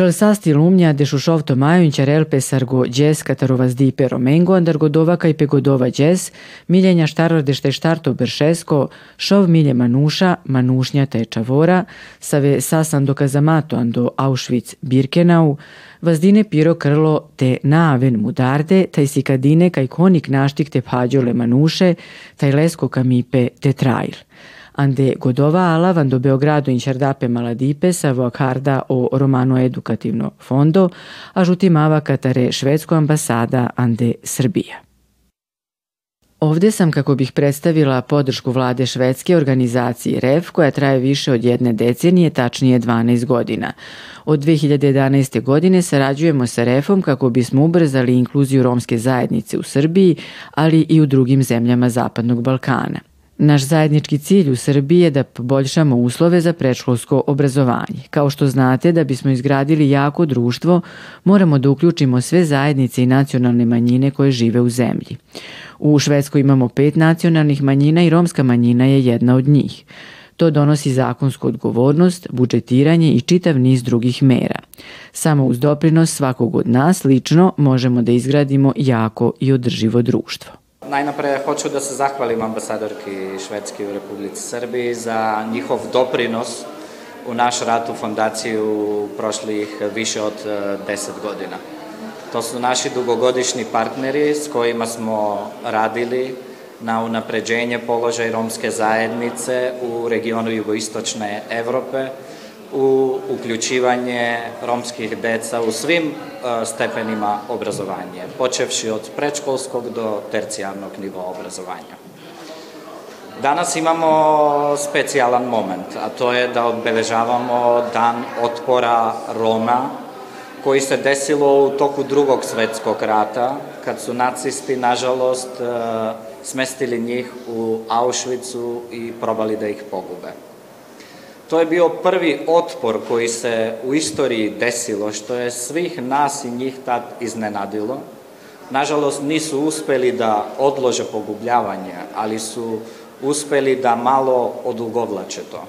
Prel sasti lumnja de šušov tomaju čarel pesargo džes katarovas dipe romengo andar godova kaj pe godova džes, miljenja štaror de šte štarto beršesko, šov milje manuša, manušnja te čavora, save sasan do kazamato ando Auschwitz Birkenau, vazdine piro krlo te naaven mudarde, taj sikadine kaj konik naštik te pađole manuše, taj lesko kamipe te trail ande godova van do Beogrado in Čardape Maladipe sa voakarda o romano edukativno fondo, a žutimava katare švedsko ambasada ande Srbija. Ovde sam kako bih predstavila podršku vlade švedske organizaciji REF koja traje više od jedne decenije, tačnije 12 godina. Od 2011. godine sarađujemo sa REF-om kako bismo ubrzali inkluziju romske zajednice u Srbiji, ali i u drugim zemljama Zapadnog Balkana. Naš zajednički cilj u Srbiji je da poboljšamo uslove za predškolsko obrazovanje. Kao što znate, da bismo izgradili jako društvo, moramo da uključimo sve zajednice i nacionalne manjine koje žive u zemlji. U Švedskoj imamo pet nacionalnih manjina i romska manjina je jedna od njih. To donosi zakonsku odgovornost, budžetiranje i čitav niz drugih mera. Samo uz doprinos svakog od nas lično možemo da izgradimo jako i održivo društvo. Najnapre hoću da se zahvalim ambasadorki Švedske u Republici Srbiji za njihov doprinos u naš rad u fondaciju prošlih više od 10 e, godina. To su naši dugogodišnji partneri s kojima smo radili na unapređenje položaja romske zajednice u regionu jugoistočne Evrope, u uključivanje romskih deca u svim uh, stepenima obrazovanja, počevši od predškolskog do tercijarnog nivoa obrazovanja. Danas imamo specijalan moment, a to je da obeležavamo dan otpora Roma, koji se desilo u toku drugog svetskog rata, kad su nacisti, nažalost, uh, smestili njih u Auschwitzu i probali da ih pogube. To je bio prvi otpor koji se u istoriji desilo, što je svih nas i njih tad iznenadilo. Nažalost, nisu uspeli da odlože pogubljavanje, ali su uspeli da malo odugovlače to.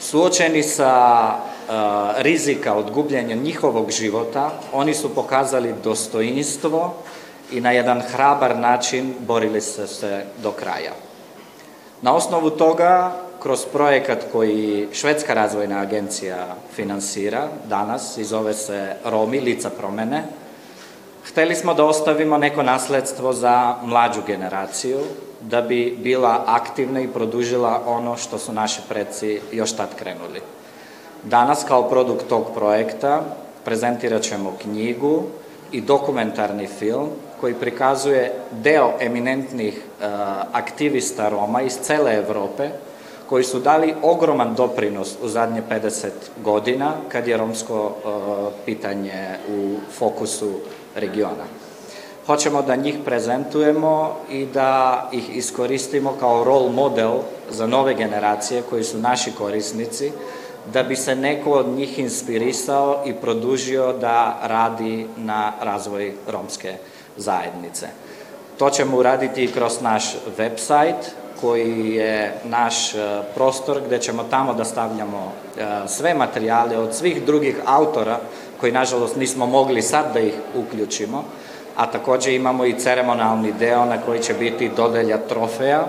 Suočeni sa uh, rizika od gubljenja njihovog života, oni su pokazali dostoinstvo i na jedan hrabar način borili se se do kraja. Na osnovu toga kroz projekat koji Švedska razvojna agencija finansira danas i zove se Romi, lica promene, hteli smo da ostavimo neko nasledstvo za mlađu generaciju, da bi bila aktivna i produžila ono što su naši predsi još tad krenuli. Danas kao produkt tog projekta prezentirat ćemo knjigu i dokumentarni film koji prikazuje deo eminentnih uh, aktivista Roma iz cele Evrope koji su dali ogroman doprinos u zadnje 50 godina kad je romsko uh, pitanje u fokusu regiona. Hoćemo da njih prezentujemo i da ih iskoristimo kao role model za nove generacije koji su naši korisnici, da bi se neko od njih inspirisao i produžio da radi na razvoj romske zajednice. To ćemo uraditi i kroz naš website, koji je naš e, prostor gde ćemo tamo da stavljamo e, sve materijale od svih drugih autora koji nažalost nismo mogli sad da ih uključimo, a takođe imamo i ceremonalni deo na koji će biti dodelja trofeja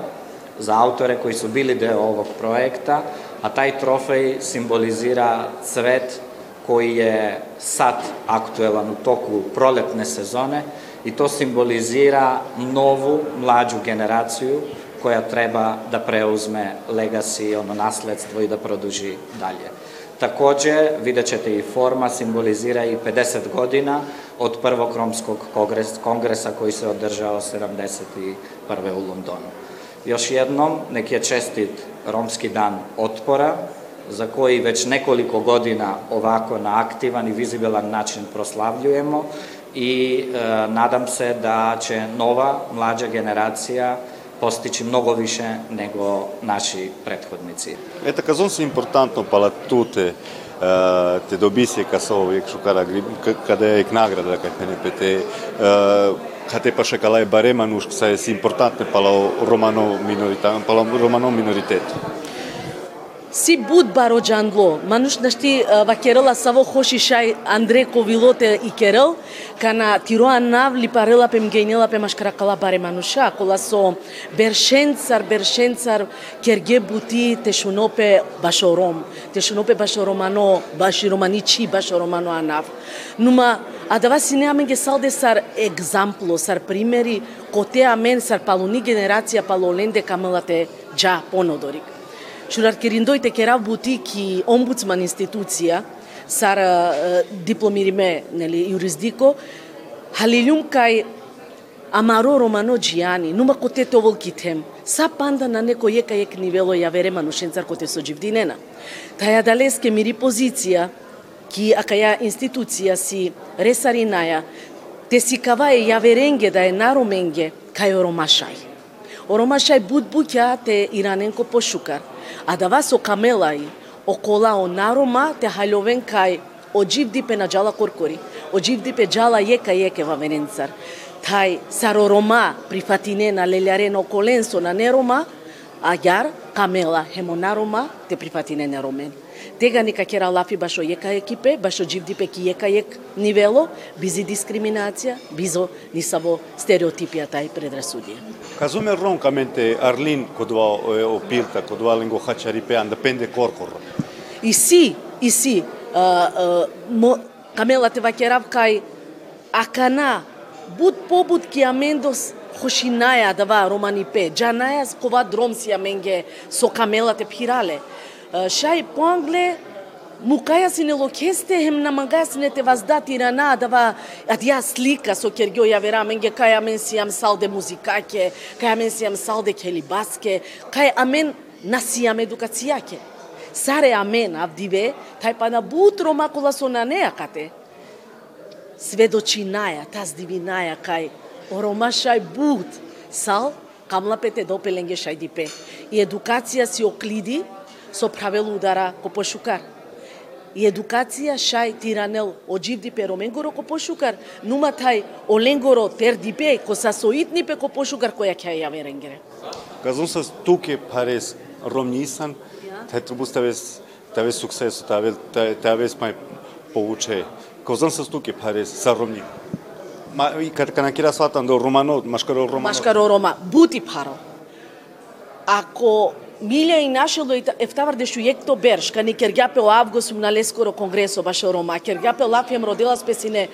za autore koji su bili deo ovog projekta, a taj trofej simbolizira cvet koji je sad aktuelan u toku proletne sezone i to simbolizira novu, mlađu generaciju koja treba da preuzme legacy, ono nasledstvo i da produži dalje. Takođe, vidjet ćete i forma simbolizira i 50 godina od prvog romskog kongres, kongresa koji se održao 71. u Londonu. Još jednom, nek je čestit Romski dan otpora, za koji već nekoliko godina ovako na aktivan i vizibilan način proslavljujemo i e, nadam se da će nova, mlađa generacija постичи многу више него наши предходници. Ето казон се импортантно пала туте те добиси касово што шукара каде е награда кај не пете хате па шекала е барема нушк се е пала романо миноритет пала романо миноритет си буд бароджанло, мануш нашти во Керала саво хоши шај Андре Ковилоте и керал, кана тироа нав ли парела пем гейнела пем ашкракала баре мануша, кола со бершенцар, бершенцар, керге бути тешунопе башором, тешунопе башоромано, баши романичи башоромано анав. Нума, а да вас си неаме ге салде сар екзампло, сар примери, коте амен сар палуни генерација палоленде камелате джа понодорик. Шураркеринdoite ке работи ки омбудсман институција, сара дипломириме, нели, юрисдико, халилјум кај Амаро Романо Джијани, нума коте товол китем, са панда на неко јека јек нивело ја вере манушенцар коте со дживдинена. Таја далеске мири позиција, ки акаја институција си ресаринаја, те си каваe ја веренге да е нароменге кај оромашај. Оромашај буд буќа те ираненко пошукар а да вас окамелај окола о нарома, те халјовен кај о дипе на джала коркори, о джив дипе джала јека јеке во вененцар. Тај саророма прифатине на лелјаре на околенсо на нерома, а јар камела хемонарома те прифатине неромен. Тега нека кера лафи башо јека екипе, башо дживдипе ки јека јек нивело, бизи дискриминација, бизо нисаво стереотипија тај предрасудија. Казуме ронкаменте Арлин кодва опилта, кодва ленго хачарипе анда пенде коркор. И си, и си, а, а, мо, камела те вакерав кај акана, буд побуд ки амендос хошинаја дава романи пе, джанаја кова дром си аменге со камела те пирале Э, шај понгле мукаја си не локесте хем на мага си не те воздати рана дава ја слика со кергио ја вера менге кај амен си салде музикаке кај амен си салде келибаске кај амен насијам едукацијаке. Саре амен авдиве тај па на бутро макула со на неа кате сведочинаја таз дивинаја кај оромашај бут. Сал камлапете допеленге шај дипе и едукација си оклиди со правил удара ко пошукар. И едукација шај тиранел одживди пе роменгоро ко пошукар, нума тај оленгоро тердипе ко са соитнипе ко пошукар која ќе ја веренгере. Казун са туке парес ромнисан, тај трубус тавес тавес суксесо, тавес тавес мај поуче. Казун са туке парес са ромни. Ма и кад кана кира сватан до романо, машкаро романо. Машкаро рома, бути паро. Ако Миле и нашело и ефтавар дешу екто берш, кани кергјапе о август на лескоро конгресо баше Рома, кергјапе лафјам родила спесине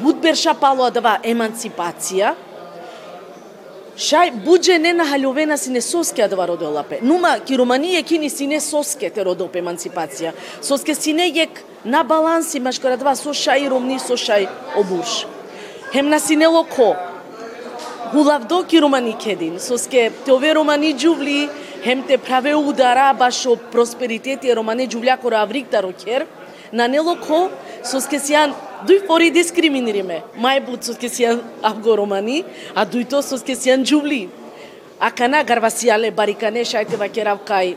будберша пало дава емансипација, Шај будже не на халјовена си не соске адва родо лапе. Нума ки Руманије ки ни си не соске те родо еманципација. Соске си не јек на баланси машкара два со шај румни со шај обурш. Хем на си не локо. гулавдо ки Руманије кедин. Соске те ове Руманије джувли, хем те праве удара башо просперитет и романе джувляко раврикта рокер, на нелоко со скесијан дуј фори дискриминириме. Мај буд со скесијан авго романи, а дуј то со скесијан джувли. А кана гарвасијале барикане шајте вакерав кај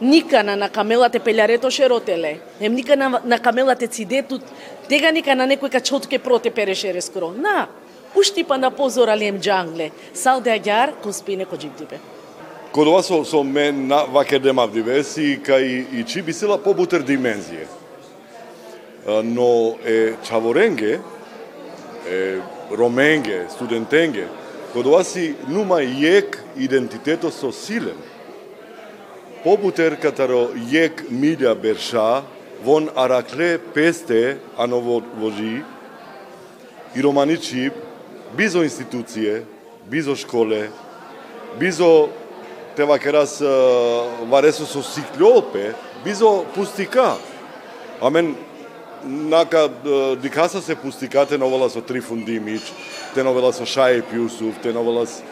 никана на камелате пелјарето шеротеле. Ем никана на камелате цидетут, тега ника на некој качотке проте перешере скоро. На, ушти па на позора лем джангле. Салде агјар, коспине кодживдибе. Код ова со, со мен на ваке демавдиве си кај и чи би сила побутер димензија. Но е чаворенге, е роменге, студентенге, код ова си нума јек идентитето со силен. Побутер катаро јек милја берша, вон аракле песте аново вожи, и романичи бизо институције, бизо школе, бизо тема керас варесо со сиклопе, бизо пустика. Амен, нака дикаса се пустика, те новела со Трифун Димич, те новела со Шаје пјусув, те новела со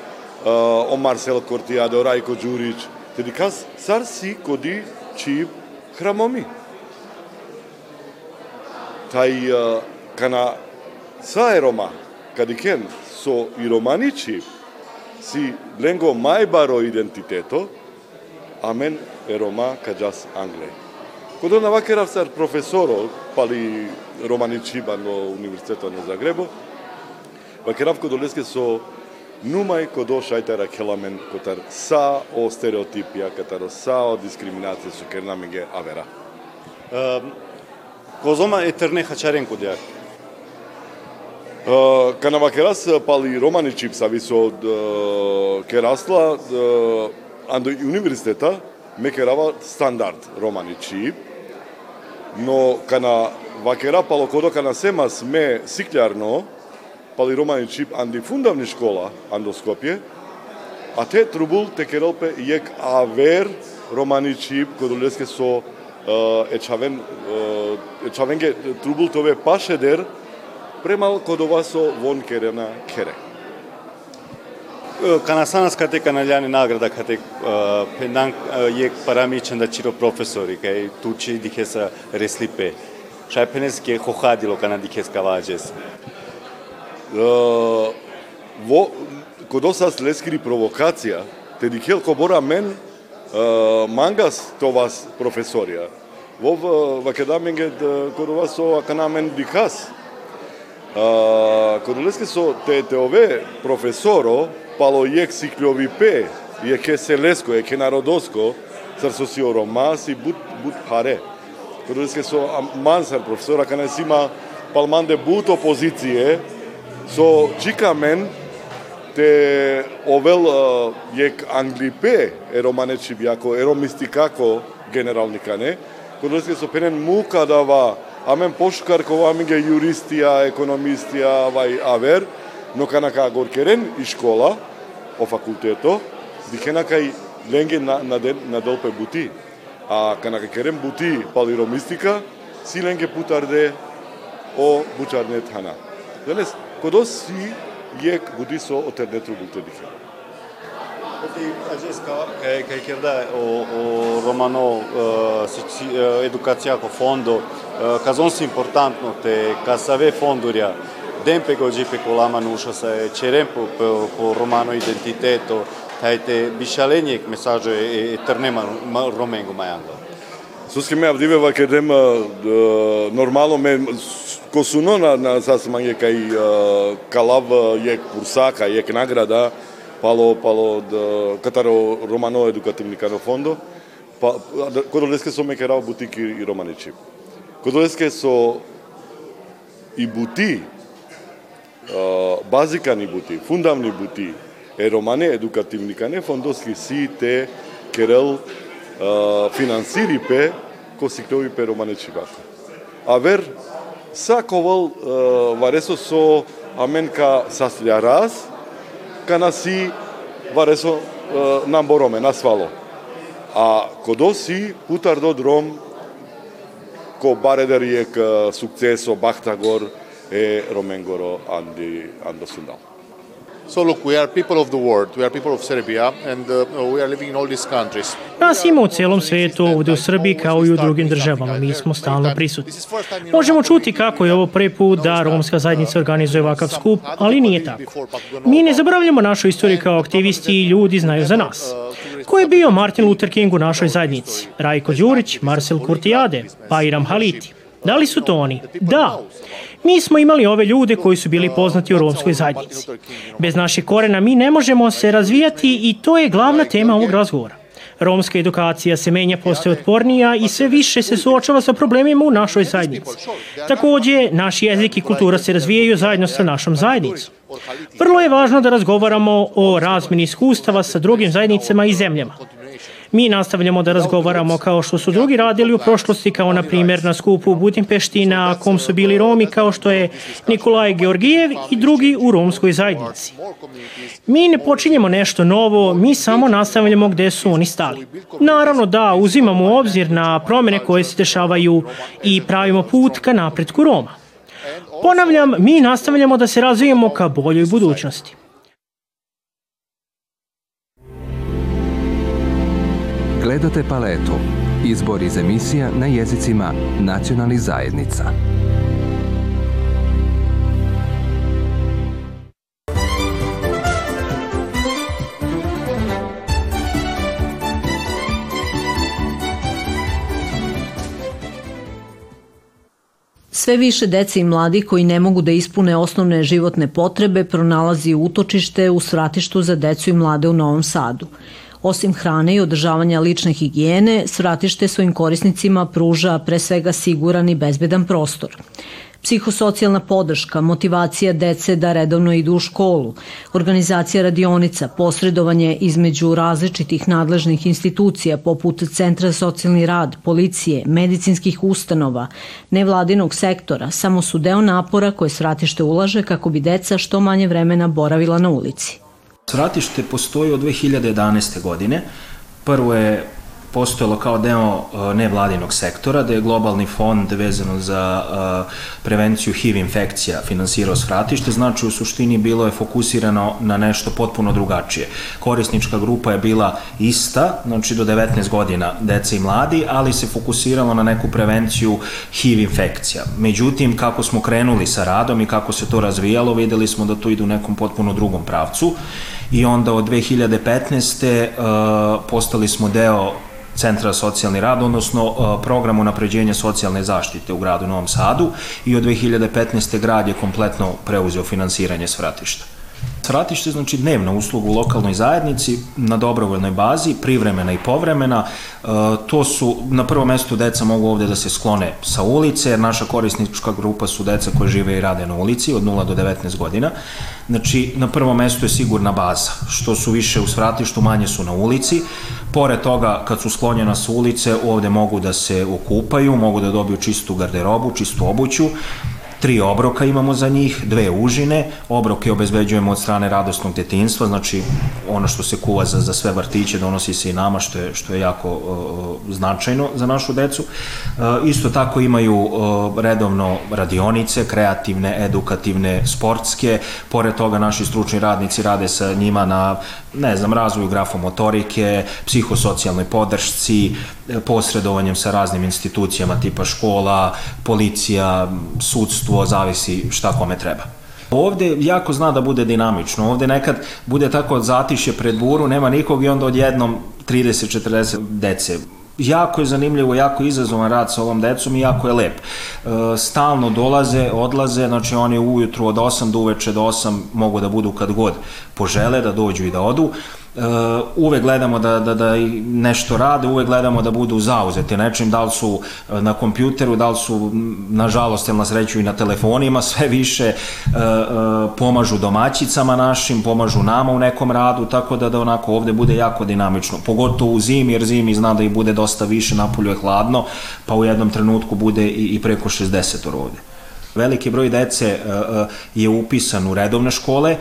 о Марсел Кортијадо, Рајко Ѓурич, те дикас сар си коди чип храмоми. Тај кана са е рома, кадикен со и романичи, си ленго мајбаро идентитето, а мен е рома каджас англе. Кодо навакерав сар професоро, пали романичиба на Универзитетот на Загребо, вакерав кодо леске со нумај кодо шајтара келамен котар са о стереотипија, катар са о дискриминација со кернамиге авера. Козома е терне хачарен кодјак. Канава керас пали романичип са висо керасла андо универзитета, ме керава стандард романичип, но кана вакера пало кодо кана семас ме сиклярно, пали романичип анди фундавни школа андо Скопје, а те трубул те керелпе јек авер романичип кодолеске со ечавен ечавенге трубул тове пашедер премал кодова со вон керена кере. Канасанас кате каналяни награда кате пендан јек парамичен да чиро професори кај тучи дихеса реслипе. Шајпенес ке хохадило кана дихес каваджес. Во кодосас лескири провокација, те дихел кобора мен мангас товас професорија. Вов вакедаменгет кодова со аканамен дикас. Кодолеске со те те ове професоро пало јек сиклјови пе, јеке селеско, јеке народоско, сар со си оромас и бут бут паре. Кодолеске со мансар професора кане сима палманде бут опозиције со чикамен те овел јек англипе ероманечи биако еромистикако генералникане, кодолеске со пенен мука дава амен кога ми ге юристија, економистија, вај авер, но канака горкерен и школа, о факултето, дихена кај ленге на, на, ден, на долпе бути. А канака керен бути палиромистика, си ленге путарде о бучарне тана. Денес, кодо си јек буди со отернетру Potem Agesca, care, care chiar da, o, o romano, uh, educația cu fondul, uh, ca ден пе го джипе колама нуша се черен по, по, по романо идентитето, тајте бишалење месаџо е, е трнема роменго мајанго Суски ме авдиве ва дема нормално ме косуно на на сасмање кај калав е курсака е награда пало пало да катаро романо едукативни кано фондо па кодолеске со мекерав бутики и романичи. Кодолеске со и бути базикани бути, фундамни бути, е романе едукативни кане фондоски си те керел финансири пе ко сиклови пе Романичи чивако. А вер саковал варесо со аменка саслја канаси варесо нам бороме на свало. А кодоси путар до дром ко баредер е к сукцесо бахтагор е роменгоро анди андосундал. So look, we are people of the world, we are people of Serbia and uh, we are living in all these countries. Nas ima u celom svetu, ovde u Srbiji kao i u drugim državama, mi smo stalno prisutni. Možemo čuti kako je ovo prvi put da romska zajednica organizuje ovakav skup, ali nije tako. Mi ne zaboravljamo našu istoriju kao aktivisti i ljudi znaju za nas. Ko je bio Martin Luther King u našoj zajednici? Rajko Đurić, Marcel Kurtijade, Bajram Haliti. Da li su to oni? Da. Mi smo imali ove ljude koji su bili poznati u romskoj zajednici. Bez naših korena mi ne možemo se razvijati i to je glavna tema ovog razgovora. Romska edukacija se menja, postaje otpornija i sve više se suočava sa problemima u našoj zajednici. Takođe, naš jezik i kultura se razvijaju zajedno sa našom zajednicom. Vrlo je važno da razgovaramo o razmeni iskustava sa drugim zajednicama i zemljama. Mi nastavljamo da razgovaramo kao što su drugi radili u prošlosti, kao na primjer na skupu u Budimpešti na kom su bili Romi kao što je Nikolaj Georgijev i drugi u romskoj zajednici. Mi ne počinjemo nešto novo, mi samo nastavljamo gde su oni stali. Naravno da uzimamo u obzir na promene koje se dešavaju i pravimo put ka napretku Roma. Ponavljam, mi nastavljamo da se razvijemo ka boljoj budućnosti. Gledate paletu. Izbor iz emisija na jezicima nacionalnih zajednica. Sve više dece i mladi koji ne mogu da ispune osnovne životne potrebe pronalazi utočište u svratištu za decu i mlade u Novom Sadu. Osim hrane i održavanja lične higijene, svratište svojim korisnicima pruža pre svega siguran i bezbedan prostor psihosocijalna podrška, motivacija dece da redovno idu u školu, organizacija radionica, posredovanje između različitih nadležnih institucija poput Centra socijalni rad, policije, medicinskih ustanova, nevladinog sektora, samo su deo napora koje svratište ulaže kako bi deca što manje vremena boravila na ulici. Svratište postoji od 2011. godine. Prvo je postojalo kao deo uh, nevladinog sektora, da je globalni fond vezano za uh, prevenciju HIV infekcija finansirao svratište, znači u suštini bilo je fokusirano na nešto potpuno drugačije. Korisnička grupa je bila ista, znači do 19 godina deca i mladi, ali se fokusiralo na neku prevenciju HIV infekcija. Međutim, kako smo krenuli sa radom i kako se to razvijalo, videli smo da to ide u nekom potpuno drugom pravcu i onda od 2015. Uh, postali smo deo Centra socijalni rad, odnosno uh, program unapređenja socijalne zaštite u gradu Novom Sadu i od 2015. grad je kompletno preuzeo finansiranje svratišta. Svratište znači dnevna usluga u lokalnoj zajednici na dobrovoljnoj bazi, privremena i povremena. E, to su, na prvo mesto deca mogu ovde da se sklone sa ulice, jer naša korisnička grupa su deca koje žive i rade na ulici od 0 do 19 godina. Znači, na prvo mesto je sigurna baza. Što su više u svratištu, manje su na ulici. Pored toga, kad su sklonjena sa ulice, ovde mogu da se okupaju, mogu da dobiju čistu garderobu, čistu obuću Tri obroka imamo za njih, dve užine, obroke obezbeđujemo od strane radosnog detinstva, znači ono što se kuva za, za sve vrtiće donosi se i nama, što je, što je jako uh, značajno za našu decu. Uh, isto tako imaju uh, redovno radionice, kreativne, edukativne, sportske, pored toga naši stručni radnici rade sa njima na, ne znam, razvoju grafomotorike, psihosocijalnoj podršci, posredovanjem sa raznim institucijama tipa škola, policija, sudstvo, zavisi šta kome treba. Ovde jako zna da bude dinamično. Ovde nekad bude tako zatišje pred buru, nema nikog i onda odjednom 30-40 dece jako je zanimljivo, jako izazovan rad sa ovom decom i jako je lep. E, stalno dolaze, odlaze, znači oni ujutru od 8 do uveče do 8 mogu da budu kad god požele, da dođu i da odu. Uh, uvek gledamo da, da, da nešto rade, uvek gledamo da budu zauzeti nečim, da li su uh, na kompjuteru, da li su, nažalost, na sreću i na telefonima, sve više uh, pomažu domaćicama našim, pomažu nama u nekom radu, tako da da onako ovde bude jako dinamično, pogotovo u zimi, jer zimi zna da i bude dosta više, napolju je hladno, pa u jednom trenutku bude i, i preko 60 ovde. Veliki broj dece je upisan u redovne škole,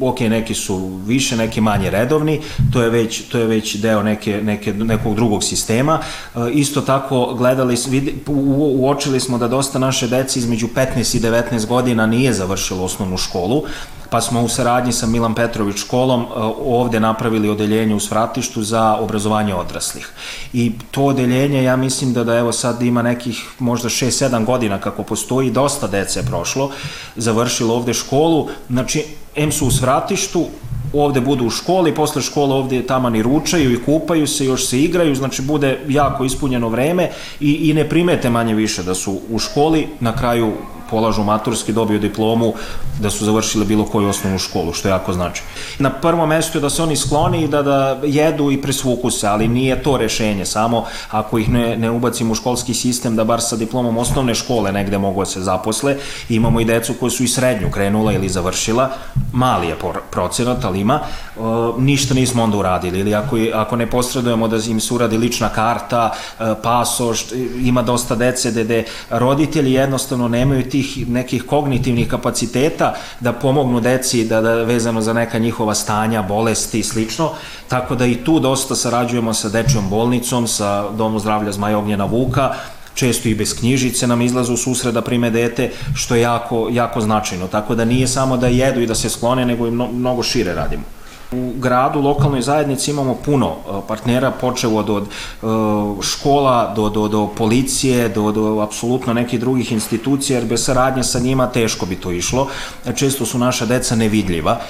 ok, neki su više, neki manje redovni, to je već, to je već deo neke, neke, nekog drugog sistema. E, isto tako gledali, vidi, u, uočili smo da dosta naše dece između 15 i 19 godina nije završilo osnovnu školu, pa smo u saradnji sa Milan Petrović školom e, ovde napravili odeljenje u Svratištu za obrazovanje odraslih. I to odeljenje, ja mislim da da evo sad ima nekih možda 6-7 godina kako postoji, dosta dece je prošlo, završilo ovde školu, znači M su u Svratištu, ovde budu u školi, posle škole ovde taman i ručaju i kupaju se, još se igraju, znači bude jako ispunjeno vreme i, i ne primete manje više da su u školi, na kraju polažu maturski, dobiju diplomu da su završili bilo koju osnovnu školu, što jako znači. Na prvo mesto je da se oni skloni i da, da jedu i presvuku se, ali nije to rešenje, samo ako ih ne, ne ubacimo u školski sistem da bar sa diplomom osnovne škole negde mogu da se zaposle, imamo i decu koje su i srednju krenula ili završila, mali je procenat, ali ima, o, ništa nismo onda uradili, ili ako, ako ne posredujemo da im se uradi lična karta, e, pasoš, ima dosta dece gde roditelji jednostavno nemaju ti tih nekih kognitivnih kapaciteta da pomognu deci da, da vezano za neka njihova stanja, bolesti i slično, tako da i tu dosta sarađujemo sa dečjom bolnicom, sa Domu zdravlja Zmaja Ognjena Vuka, često i bez knjižice nam izlaze u susret da prime dete, što je jako, jako značajno. Tako da nije samo da jedu i da se sklone, nego i mnogo šire radimo. U gradu, lokalnoj zajednici imamo puno uh, partnera, počevo od, od uh, škola do, do, do policije, do, do apsolutno nekih drugih institucija, jer bez saradnje sa njima teško bi to išlo. Često su naša deca nevidljiva.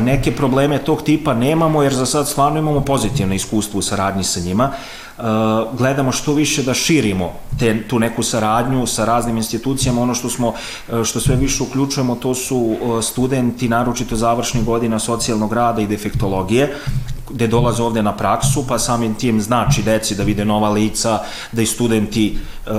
Neke probleme tog tipa nemamo, jer za sad stvarno imamo pozitivne iskustvo u saradnji sa njima. Gledamo što više da širimo te, tu neku saradnju sa raznim institucijama, ono što smo, što sve više uključujemo, to su studenti, naročito završnih godina socijalnog rada i defektologije, gde dolaze ovde na praksu, pa samim tim znači deci da vide nova lica, da i studenti uh,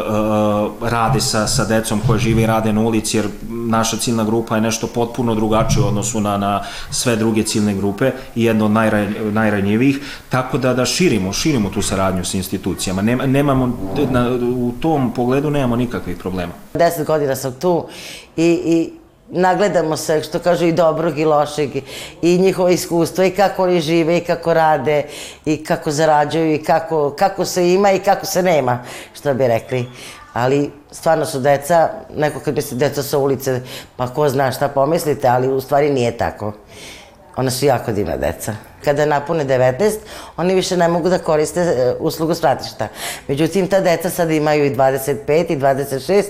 rade sa, sa decom koje žive i rade na ulici, jer naša ciljna grupa je nešto potpuno drugačije u odnosu na, na sve druge ciljne grupe i jedna od najranj, najranjivijih, tako da da širimo, širimo tu saradnju sa institucijama. Nema, nemamo, na, u tom pogledu nemamo nikakvih problema. Deset godina sam tu i, i nagledamo se, što kažu, i dobrog i lošeg, i njihovo iskustvo, i kako oni žive, i kako rade, i kako zarađuju, i kako, kako se ima i kako se nema, što bi rekli. Ali stvarno su deca, neko kad misli deca sa ulice, pa ko zna šta pomislite, ali u stvari nije tako. Ona su jako divna deca. Kada napune 19, oni više ne mogu da koriste e, uslugu spratišta. Međutim, ta deca sad imaju i 25 i 26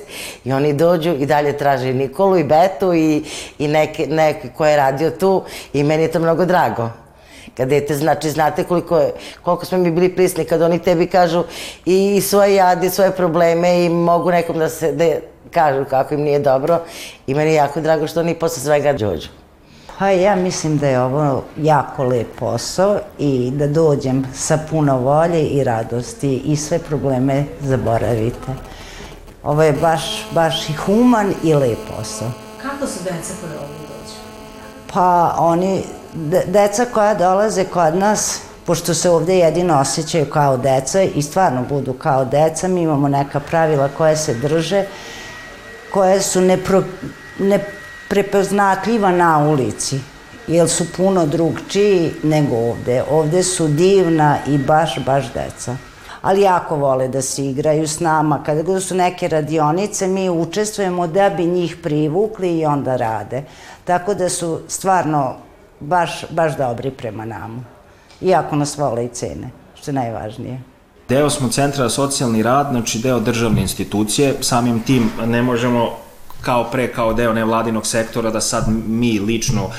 i oni dođu i dalje traže i Nikolu i Betu i, i neke, neke ko je radio tu i meni je to mnogo drago. Kad dete, znači, znate koliko, je, koliko smo mi bili prisni kad oni tebi kažu i svoje jade, svoje probleme i mogu nekom da se da kažu kako im nije dobro i meni je jako drago što oni posle svega dođu. Pa ja mislim da je ovo jako lep posao i da dođem sa puno volje i radosti i sve probleme zaboravite. Ovo je baš, baš i human i lep posao. Kako su deca koje ovdje dođu? Pa oni, de, deca koja dolaze kod nas, pošto se ovde jedino osjećaju kao deca i stvarno budu kao deca, mi imamo neka pravila koje se drže, koje su nepro, ne, prepoznatljiva na ulici, jer su puno drugčiji nego ovde. Ovde su divna i baš, baš deca. Ali jako vole da se igraju s nama. Kada god su neke radionice, mi učestvujemo da bi njih privukli i onda rade. Tako da su stvarno baš, baš dobri prema nama. Iako nas vole i cene, što je najvažnije. Deo smo centra socijalni rad, znači deo državne institucije, samim tim ne možemo kao pre, kao deo nevladinog sektora, da sad mi lično uh,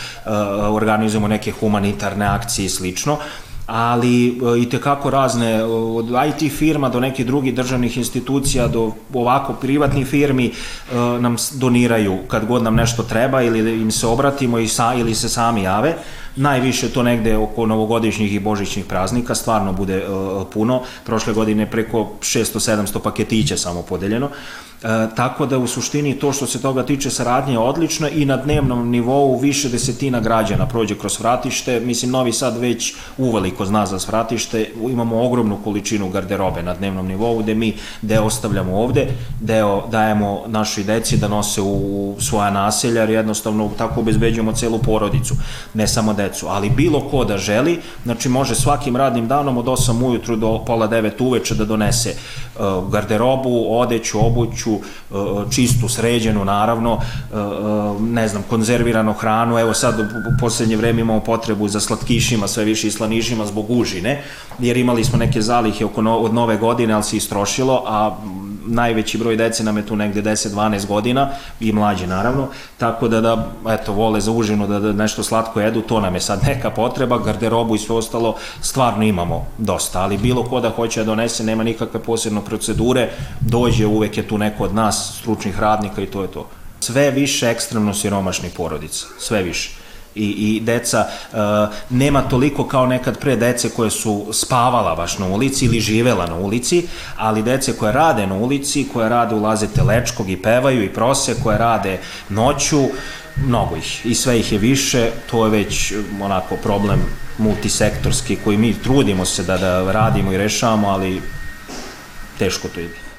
organizujemo neke humanitarne akcije i slično ali uh, i tekako razne, od IT firma do nekih drugih državnih institucija, do ovako privatnih firmi uh, nam doniraju kad god nam nešto treba ili im se obratimo i sa, ili se sami jave. Najviše to negde oko novogodišnjih i božićnih praznika, stvarno bude uh, puno. Prošle godine preko 600-700 paketića samo podeljeno. E, tako da u suštini to što se toga tiče saradnje je odlična i na dnevnom nivou više desetina građana prođe kroz vratište. Mislim, Novi Sad već uveliko zna za vratište. Imamo ogromnu količinu garderobe na dnevnom nivou gde mi deo ostavljamo ovde, deo dajemo našoj deci da nose u svoja naselja, jer jednostavno tako obezbeđujemo celu porodicu, ne samo decu. Ali bilo ko da želi, znači može svakim radnim danom od 8 ujutru do pola 9 uveče da donese uh, garderobu, odeću, obuću, e, čistu, sređenu, naravno, e, e, ne znam, konzerviranu hranu, evo sad u poslednje vreme imamo potrebu za slatkišima, sve više i slanišima zbog užine, jer imali smo neke zalihe oko no, od nove godine, ali se istrošilo, a najveći broj dece nam je tu negde 10-12 godina i mlađe naravno, tako da da eto vole za užinu da, da nešto slatko jedu, to nam je sad neka potreba, garderobu i sve ostalo stvarno imamo dosta, ali bilo ko da hoće da donese, nema nikakve posebne procedure, dođe, uvek je tu neko od nas stručnih radnika i to je to. Sve više ekstremno siromašnih porodica, sve više i, i deca uh, nema toliko kao nekad pre dece koje su spavala baš na ulici ili živela na ulici, ali dece koje rade na ulici, koje rade ulaze telečkog i pevaju i prose, koje rade noću, mnogo ih i sve ih je više, to je već onako problem multisektorski koji mi trudimo se da, da radimo i rešavamo, ali teško to ide.